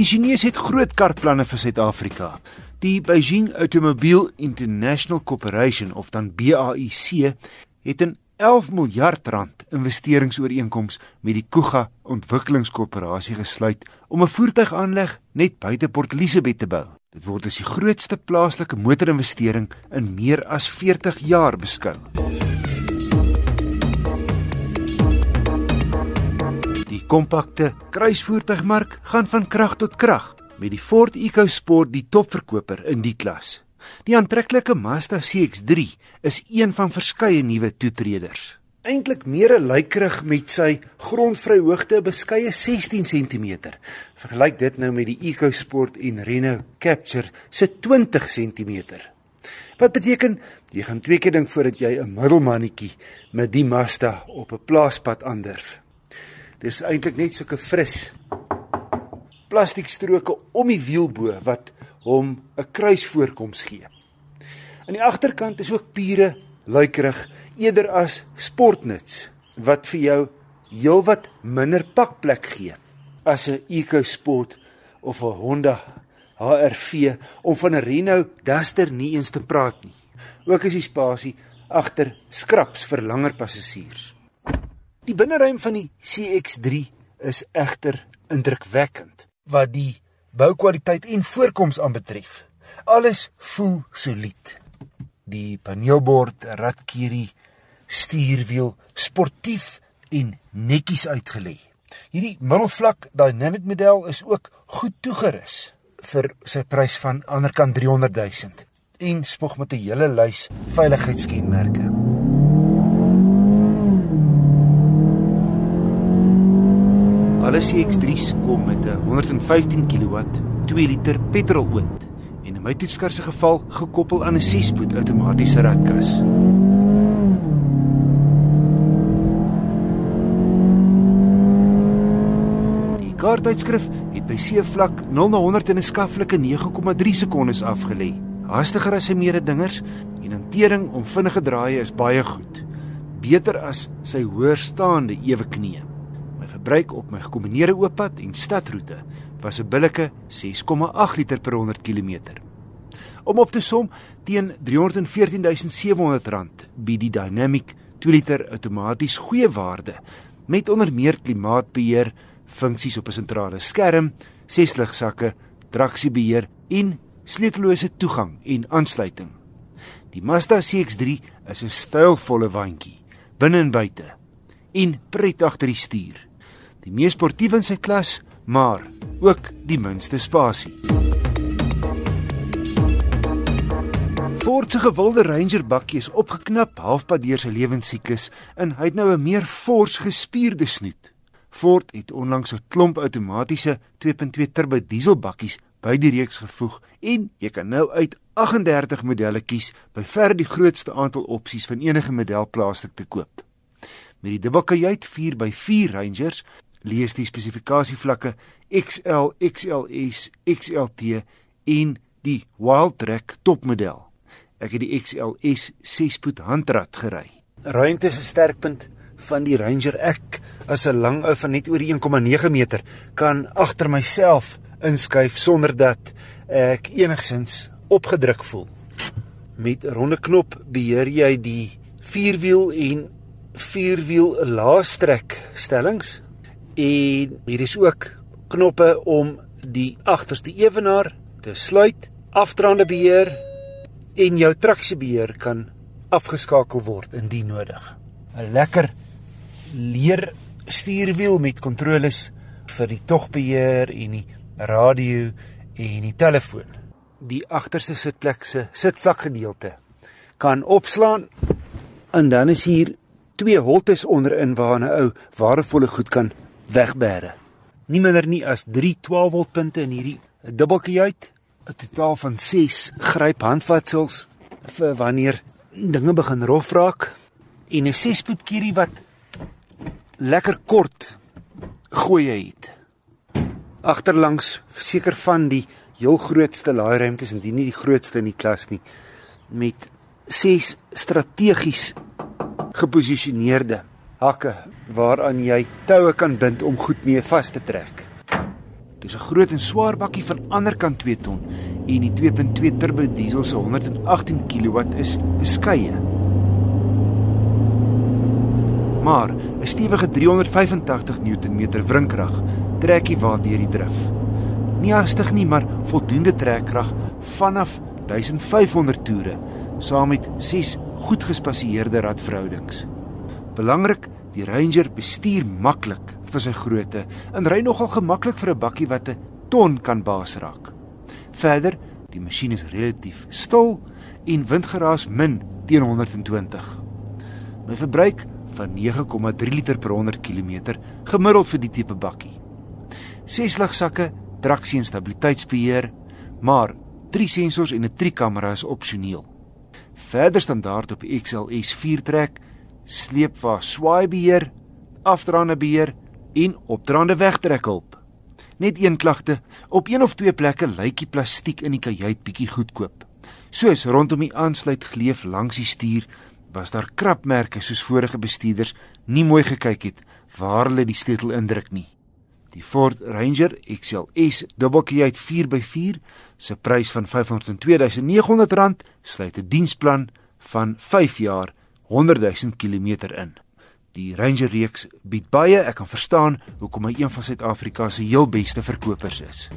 Die Chinese het groot karplanne vir Suid-Afrika. Die Beijing Automobile International Corporation of dan BAIC het 'n 11 miljard rand investeringsooreenkoms met die Kuga Ontwikkelingskorporasie gesluit om 'n voertuigaanleg net buite Port Elizabeth te bou. Dit word as die grootste plaaslike motorinvestering in meer as 40 jaar beskou. Die kompakte kruisvoertuigmark gaan van krag tot krag met die Ford EcoSport die topverkoper in die klas. Die aantreklike Mazda CX-3 is een van verskeie nuwe toetreders. Eintlik meer 'n lykerig met sy grondvryhoogte beskeie 16 cm. Vergelyk dit nou met die EcoSport en Renault Captur se 20 cm. Wat beteken jy gaan twee keer dink voordat jy 'n middelmannetjie met die Mazda op 'n plaaspad aandurf. Dis eintlik net sulke fris plastiekstroke om die wielbo wat hom 'n kruisvoorkoms gee. Aan die agterkant is ook pure luikerig eerder as sportnuts wat vir jou heelwat minder pakplek gee as 'n EcoSport of 'n Honda HR-V om van 'n Renault Duster nie eens te praat nie. Ook is die spasie agter skraps vir langer passasiers. Die binneruim van die CX3 is egter indrukwekkend wat die boukwaliteit en voorkoms aanbetref. Alles voel solied. Die paneelbord, radkierie, stuurwiel sportief en netjies uitgelê. Hierdie middelvlak dynamic model is ook goed toegerus vir sy prys van anderkant 300 000 en spog met 'n hele lys veiligheidskenmerke. Alle CX3's kom met 'n 115 kW 2 liter petroloond en in my toetskar se geval gekoppel aan 'n 6-spoed outomatiese ratkas. Die kaarttydskrif het by seevlak 0 na 100 in 'n skaflike 9,3 sekondes afgelê. Hastiger as sy mededingers en hantering om vinnige draaie is baie goed. Beter as sy hoërstaande ewe knie verbruik op my gekombineerde ooppad en stadroete was 'n billike 6,8 liter per 100 km. Om op te som teen R314.700 bied die Dynamic 2 liter outomaties goeie waarde met onder meer klimaatbeheer, funksies op 'n sentrale skerm, ses ligsakke, traksiebeheer en sleutellose toegang en aansluiting. Die Mazda CX-3 is 'n stylvolle waantjie binne en buite en pret agter die stuur die mees sportief in sy klas, maar ook die minste spasie. Ford se gewilde Ranger bakkie is opgeknap halfpad deur sy lewensiklus en hy het nou 'n meer fors gespierde snoet. Ford het onlangs 'n klomp outomatiese 2.2 turbo dieselbakkies by die reeks gevoeg en jy kan nou uit 38 modelle kies by ver die grootste aantal opsies van enige model plaaslik te koop. Met die dubbelkajuit 4x4 Rangers lees die spesifikasievlakke XL, XLS, XLT en die Wildtrak topmodel. Ek het die XLS 6-spoed handrat gery. Ruimte is 'n sterkpunt van die Ranger. Ek as 'n lang ou van net oor 1,9 meter kan agter myself inskuif sonder dat ek enigsins opgedruk voel. Met 'n ronde knop beheer jy die vierwiel en vierwiel laastrek stellings En hier is ook knoppe om die agterste ewenaar te sluit, afdraande beheer en jou traksiebeheer kan afgeskakel word indien nodig. 'n Lekker leer stuurwiel met kontroles vir die togbeheer en die radio en die telefoon. Die agterste sitplek se sitvlakgedeelte kan opslaan en dan is hier twee holtes onderin waar 'n ou waardevolle goed kan wegbere. Nie minder nie as 3 12 volt punte in hierdie dubbelkajuit, 'n totaal van 6 gryp handvatsels vir wanneer dinge begin rof raak en 'n 6-spoed kierie wat lekker kort gooi het. Agterlangs verseker van die heel grootste laairuimtes en dit nie die grootste in die klas nie met 6 strategies geposisioneerde hakke waaraan jy toue kan bind om goed mee vas te trek. Dis 'n groot en swaar bakkie van anderkant 2 ton en die 2.2 turbo diesel se 118 kW is beskeie. Maar 'n stewige 385 Nm wrinkrag trek die wa deur die drif. Nie hastig nie, maar voldoende trekkrag vanaf 1500 toere saam met 6 goed gespasieerde radverhoudings. Belangrik, die Ranger bestuur maklik vir sy grootte en ry nogal gemaklik vir 'n bakkie wat 'n ton kan baas raak. Verder, die masjien is relatief stil en windgeraas min teen 120. My verbruik van 9,3 liter per 100 km gemiddeld vir die tipe bakkie. Ses ligsakke, traksie en stabiliteitsbeheer, maar drie sensors en 'n trikamera is opsioneel. Verder standaard op XLS 4 trek, sleepwa swaai beheer, afdraande beheer en opdraande wegtrekhulp. Net een klagte, op een of twee plekke lyk die plastiek in die kajuit bietjie goedkoop. Soos rondom die aansluit gleuf langs die stuur was daar krapmerke soos vorige bestuurders nie mooi gekyk het waar hulle die sleutel indruk nie. Die Ford Ranger XLS dubbelkajuit 4x4 se prys van R502900 sluit 'n diensplan van 5 jaar 100 000 km in. Die Ranger reeks bied baie, ek kan verstaan hoekom hy een van Suid-Afrika se heel beste verkopers is.